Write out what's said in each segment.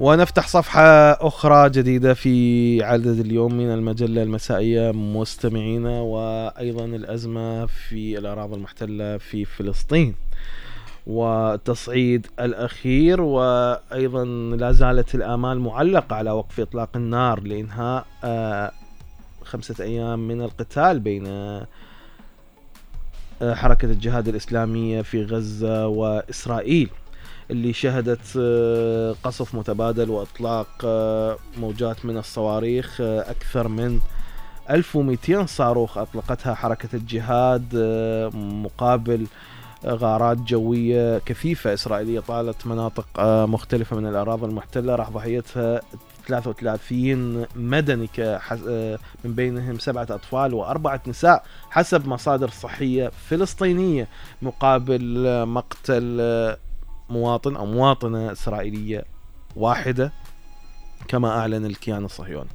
ونفتح صفحة أخرى جديدة في عدد اليوم من المجلة المسائية مستمعينا وأيضا الأزمة في الأراضي المحتلة في فلسطين. والتصعيد الأخير وأيضا لا زالت الآمال معلقة على وقف إطلاق النار لإنهاء آه، خمسة أيام من القتال بين آه، حركة الجهاد الإسلامية في غزة وإسرائيل. اللي شهدت آه، قصف متبادل وإطلاق آه، موجات من الصواريخ آه، أكثر من 1200 صاروخ أطلقتها حركة الجهاد مقابل غارات جوية كثيفة إسرائيلية طالت مناطق مختلفة من الأراضي المحتلة. راح ضحيتها 33 مدني من بينهم سبعة أطفال وأربعة نساء حسب مصادر صحية فلسطينية مقابل مقتل مواطن أو مواطنة إسرائيلية واحدة كما أعلن الكيان الصهيوني.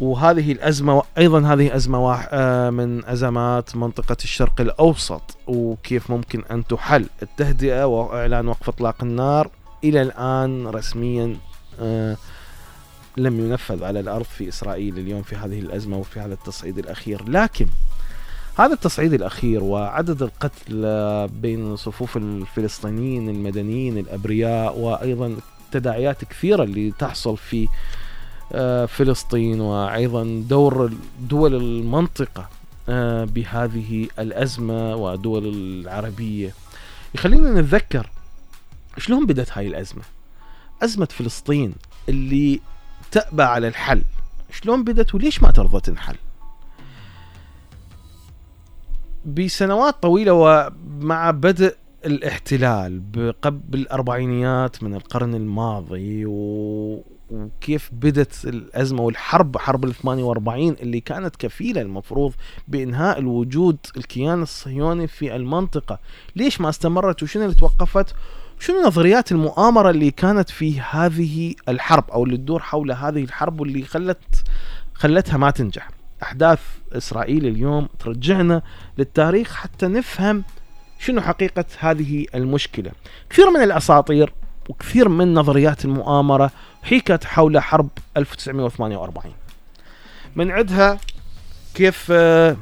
وهذه الأزمة أيضا هذه أزمة آه، من أزمات منطقة الشرق الأوسط وكيف ممكن أن تحل التهدئة وإعلان وقف إطلاق النار إلى الآن رسميا آه، لم ينفذ على الأرض في إسرائيل اليوم في هذه الأزمة وفي هذا التصعيد الأخير لكن هذا التصعيد الأخير وعدد القتل بين صفوف الفلسطينيين المدنيين الأبرياء وأيضا تداعيات كثيرة اللي تحصل في آه، فلسطين وأيضا دور دول المنطقة آه، بهذه الأزمة ودول العربية. يخلينا نتذكر شلون بدت هاي الأزمة. أزمة فلسطين اللي تأبى على الحل. شلون بدت وليش ما ترضى تنحل بسنوات طويلة ومع بدء الاحتلال قبل الأربعينيات من القرن الماضي و... وكيف بدت الأزمة والحرب حرب ال 48 اللي كانت كفيلة المفروض بإنهاء الوجود الكيان الصهيوني في المنطقة، ليش ما استمرت وشنو اللي توقفت؟ شنو نظريات المؤامرة اللي كانت في هذه الحرب أو اللي تدور حول هذه الحرب واللي خلت خلتها ما تنجح؟ أحداث إسرائيل اليوم ترجعنا للتاريخ حتى نفهم شنو حقيقة هذه المشكلة. كثير من الأساطير وكثير من نظريات المؤامرة حيكت حول حرب 1948. من عدها كيف آه،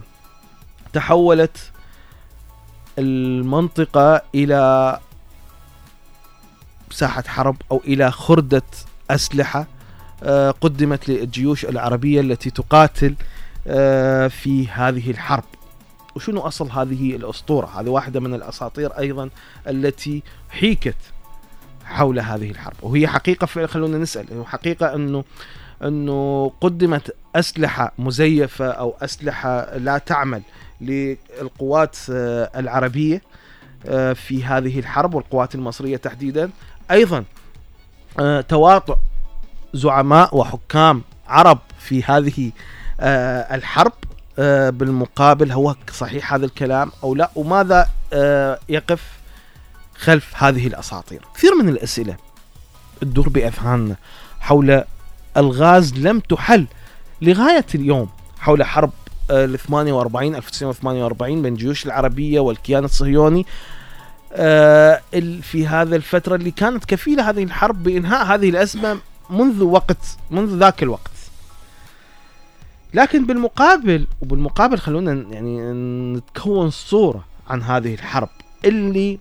تحولت المنطقة إلى ساحة حرب أو إلى خردة أسلحة آه، قدمت للجيوش العربية التي تقاتل في هذه الحرب. وشنو أصل هذه الأسطورة؟ هذه واحدة من الأساطير أيضا التي حيكت حول هذه الحرب. وهي حقيقة خلونا نسأل حقيقة إنه إنه قدمت أسلحة مزيفة أو أسلحة لا تعمل للقوات آه، العربية آه، في هذه الحرب والقوات المصرية تحديدا. أيضا تواطؤ زعماء وحكام عرب في هذه آه الحرب آه بالمقابل هو صحيح هذا الكلام أو لا؟ وماذا آه يقف خلف هذه الأساطير؟ كثير من الأسئلة تدور باذهاننا حول الغاز لم تحل. لغاية اليوم حول حرب آه، ال 48 1948 بين الجيوش العربية والكيان الصهيوني آه، في هذا الفترة اللي كانت كفيلة هذه الحرب بإنهاء هذه الأزمة منذ وقت منذ ذاك الوقت. لكن بالمقابل وبالمقابل خلونا يعني نتكون صورة عن هذه الحرب اللي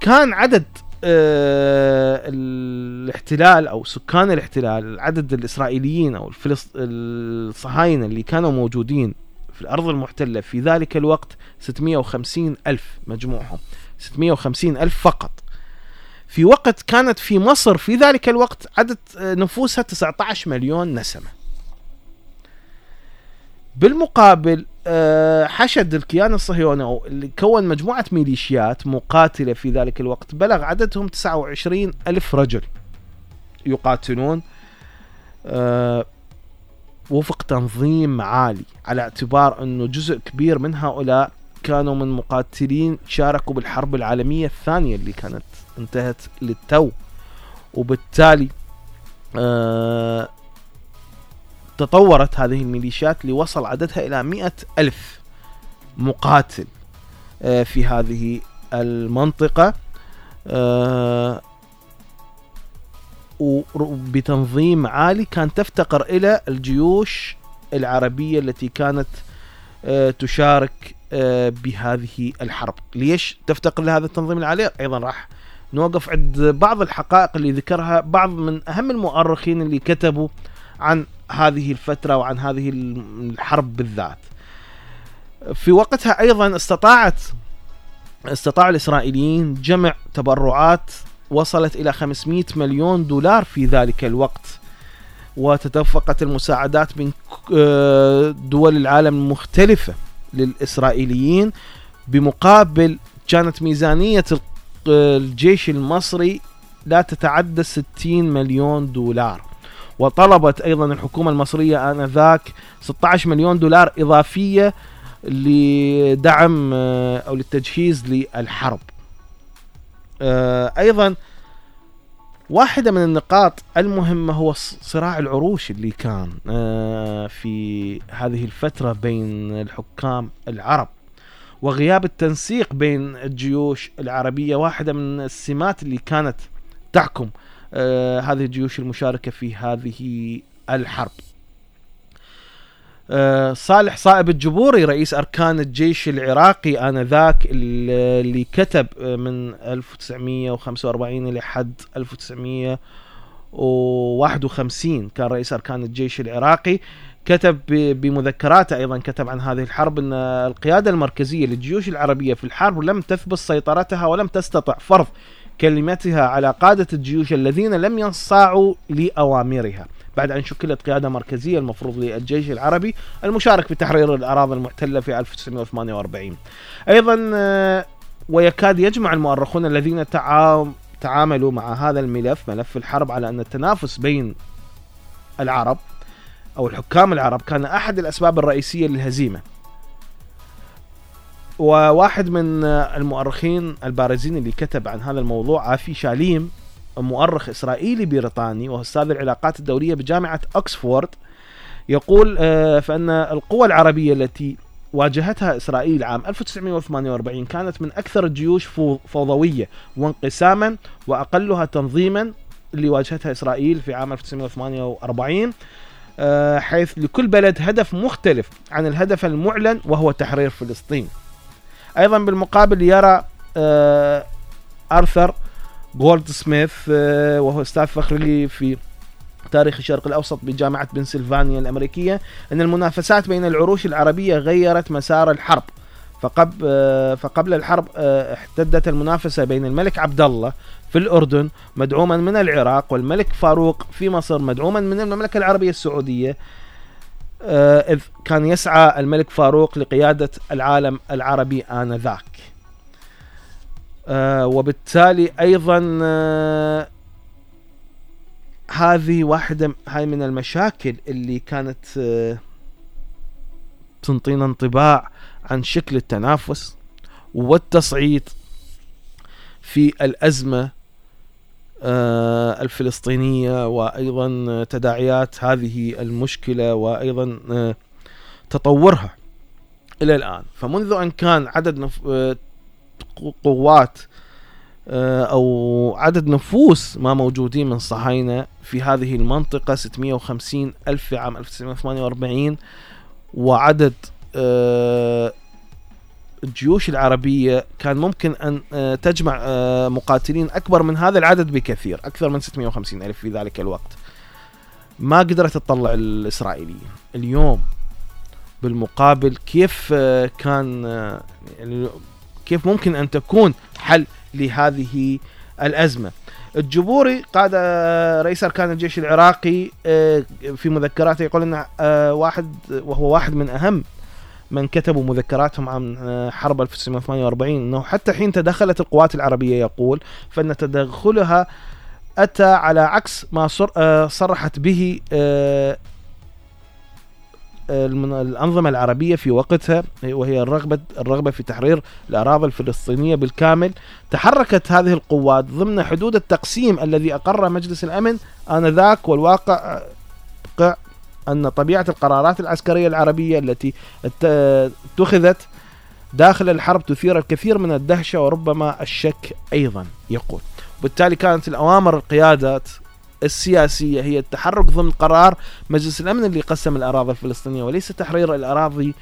كان عدد آه الاحتلال أو سكان الاحتلال عدد الإسرائيليين أو الصهاينة اللي كانوا موجودين في الأرض المحتلة في ذلك الوقت 650 ألف مجموعهم 650 ألف فقط. في وقت كانت في مصر في ذلك الوقت عدد آه، نفوسها 19 مليون نسمة. بالمقابل آه، حشد الكيان الصهيوني أو اللي كون مجموعة ميليشيات مقاتلة في ذلك الوقت بلغ عددهم 29 ألف رجل يقاتلون آه، وفق تنظيم عالي على اعتبار أنه جزء كبير من هؤلاء كانوا من مقاتلين شاركوا بالحرب العالمية الثانية اللي كانت انتهت للتو. وبالتالي آه تطورت هذه الميليشيات لوصل عددها إلى مئة ألف مقاتل آه، في هذه المنطقة. آه، وبتنظيم عالي كان تفتقر إلى الجيوش العربية التي كانت آه، تشارك بهذه الحرب. ليش تفتقر لهذا التنظيم العالي؟ أيضا راح نوقف عند بعض الحقائق اللي ذكرها بعض من أهم المؤرخين اللي كتبوا عن هذه الفترة وعن هذه الحرب بالذات. في وقتها أيضا استطاعت استطاع الإسرائيليين جمع تبرعات وصلت إلى 500 مليون دولار في ذلك الوقت. وتدفقت المساعدات من آه، دول العالم المختلفة للإسرائيليين بمقابل كانت ميزانية الجيش المصري لا تتعدى 60 مليون دولار. وطلبت أيضا الحكومة المصرية آنذاك 16 مليون دولار إضافية لدعم آه، أو للتجهيز للحرب. آه، أيضا واحدة من النقاط المهمة هو صراع العروش اللي كان آه، في هذه الفترة بين الحكام العرب وغياب التنسيق بين الجيوش العربية. واحدة من السمات اللي كانت تحكم آه، هذه الجيوش المشاركة في هذه الحرب. آه، صالح صائب الجبوري رئيس أركان الجيش العراقي آنذاك اللي كتب آه، من 1945 لحد 1951 كان رئيس أركان الجيش العراقي. كتب بمذكراته أيضا كتب عن هذه الحرب إن القيادة المركزية للجيوش العربية في الحرب لم تثبت سيطرتها ولم تستطع فرض كلمتها على قادة الجيوش الذين لم ينصاعوا لأوامرها. بعد أن شكلت قيادة مركزية المفروض للجيش العربي المشارك في تحرير الأراضي المحتلة في 1948 أيضا آه، ويكاد يجمع المؤرخون الذين تعاملوا مع هذا الملف ملف الحرب على أن التنافس بين العرب أو الحكام العرب كان أحد الأسباب الرئيسية للهزيمة وواحد من المؤرخين البارزين اللي كتب عن هذا الموضوع عافي شاليم مؤرخ إسرائيلي بريطاني وهو أستاذ العلاقات الدولية بجامعة أكسفورد يقول آه، فأن القوى العربية التي واجهتها إسرائيل عام 1948 كانت من أكثر الجيوش فوضوية وانقساما وأقلها تنظيما اللي واجهتها إسرائيل في عام 1948 آه، حيث لكل بلد هدف مختلف عن الهدف المعلن وهو تحرير فلسطين. أيضا بالمقابل يرى آه، أرثر جولد سميث آه، وهو أستاذ فخري في تاريخ الشرق الأوسط بجامعة بنسلفانيا الأمريكية أن المنافسات بين العروش العربية غيرت مسار الحرب. فقبل آه، فقبل الحرب احتدت المنافسة بين الملك عبد الله في الأردن مدعوما من العراق والملك فاروق في مصر مدعوما من المملكة العربية السعودية. إذ كان يسعى الملك فاروق لقيادة العالم العربي آنذاك. آه وبالتالي أيضا آه هذه واحدة هاي من المشاكل اللي كانت آه تنطينا انطباع عن شكل التنافس والتصعيد في الأزمة آه الفلسطينية وأيضا تداعيات هذه المشكلة وأيضا آه تطورها إلى الآن فمنذ أن كان عدد. آه، قوات أو عدد نفوس ما موجودين من صهاينة في هذه المنطقة 650 ألف في عام 1948 وعدد الجيوش العربية كان ممكن أن آه، تجمع مقاتلين أكبر من هذا العدد بكثير أكثر من 650 ألف في ذلك الوقت. ما قدرت تطلع الإسرائيليين اليوم بالمقابل كيف كان يعني كيف ممكن أن تكون حل لهذه الأزمة؟ الجبوري قاد رئيس أركان الجيش العراقي آه، في مذكراته يقول إن آه، واحد وهو واحد من أهم من كتبوا مذكراتهم عن آه، حرب 1948 إنه حتى حين تدخلت القوات العربية يقول فإن تدخلها أتى على عكس ما صرحت به الأنظمة العربية في وقتها وهي الرغبة الرغبة في تحرير الأراضي الفلسطينية بالكامل. تحركت هذه القوات ضمن حدود التقسيم الذي أقر مجلس الأمن آنذاك والواقع أن طبيعة القرارات العسكرية العربية التي اتخذت داخل الحرب تثير الكثير من الدهشة وربما الشك أيضا يقول. وبالتالي كانت الأوامر القيادات السياسية هي التحرك ضمن قرار مجلس الأمن اللي قسم الأراضي الفلسطينية وليس تحرير الأراضي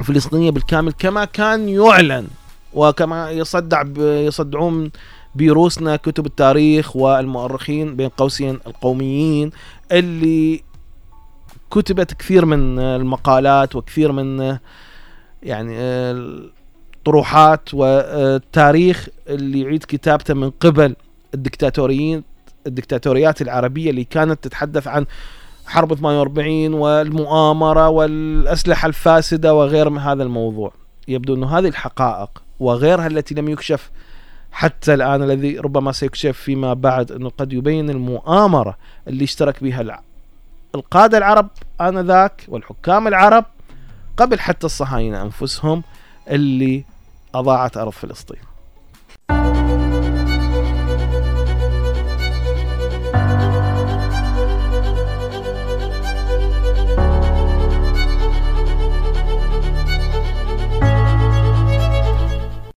الفلسطينية بالكامل كما كان يعلن وكما يصدع يصدعون بروسنا كتب التاريخ والمؤرخين بين قوسين القوميين اللي كتبت كثير من المقالات وكثير من يعني الطروحات والتاريخ اللي يعيد كتابته من قبل الدكتاتوريين الدكتاتوريات العربية اللي كانت تتحدث عن حرب 48 والمؤامرة والأسلحة الفاسدة وغير من هذا الموضوع. يبدو أن هذه الحقائق وغيرها التي لم يكشف حتى الآن الذي ربما سيكشف فيما بعد أنه قد يبين المؤامرة اللي اشترك بها القادة العرب آنذاك والحكام العرب قبل حتى الصهاينة أنفسهم اللي أضاعت أرض فلسطين.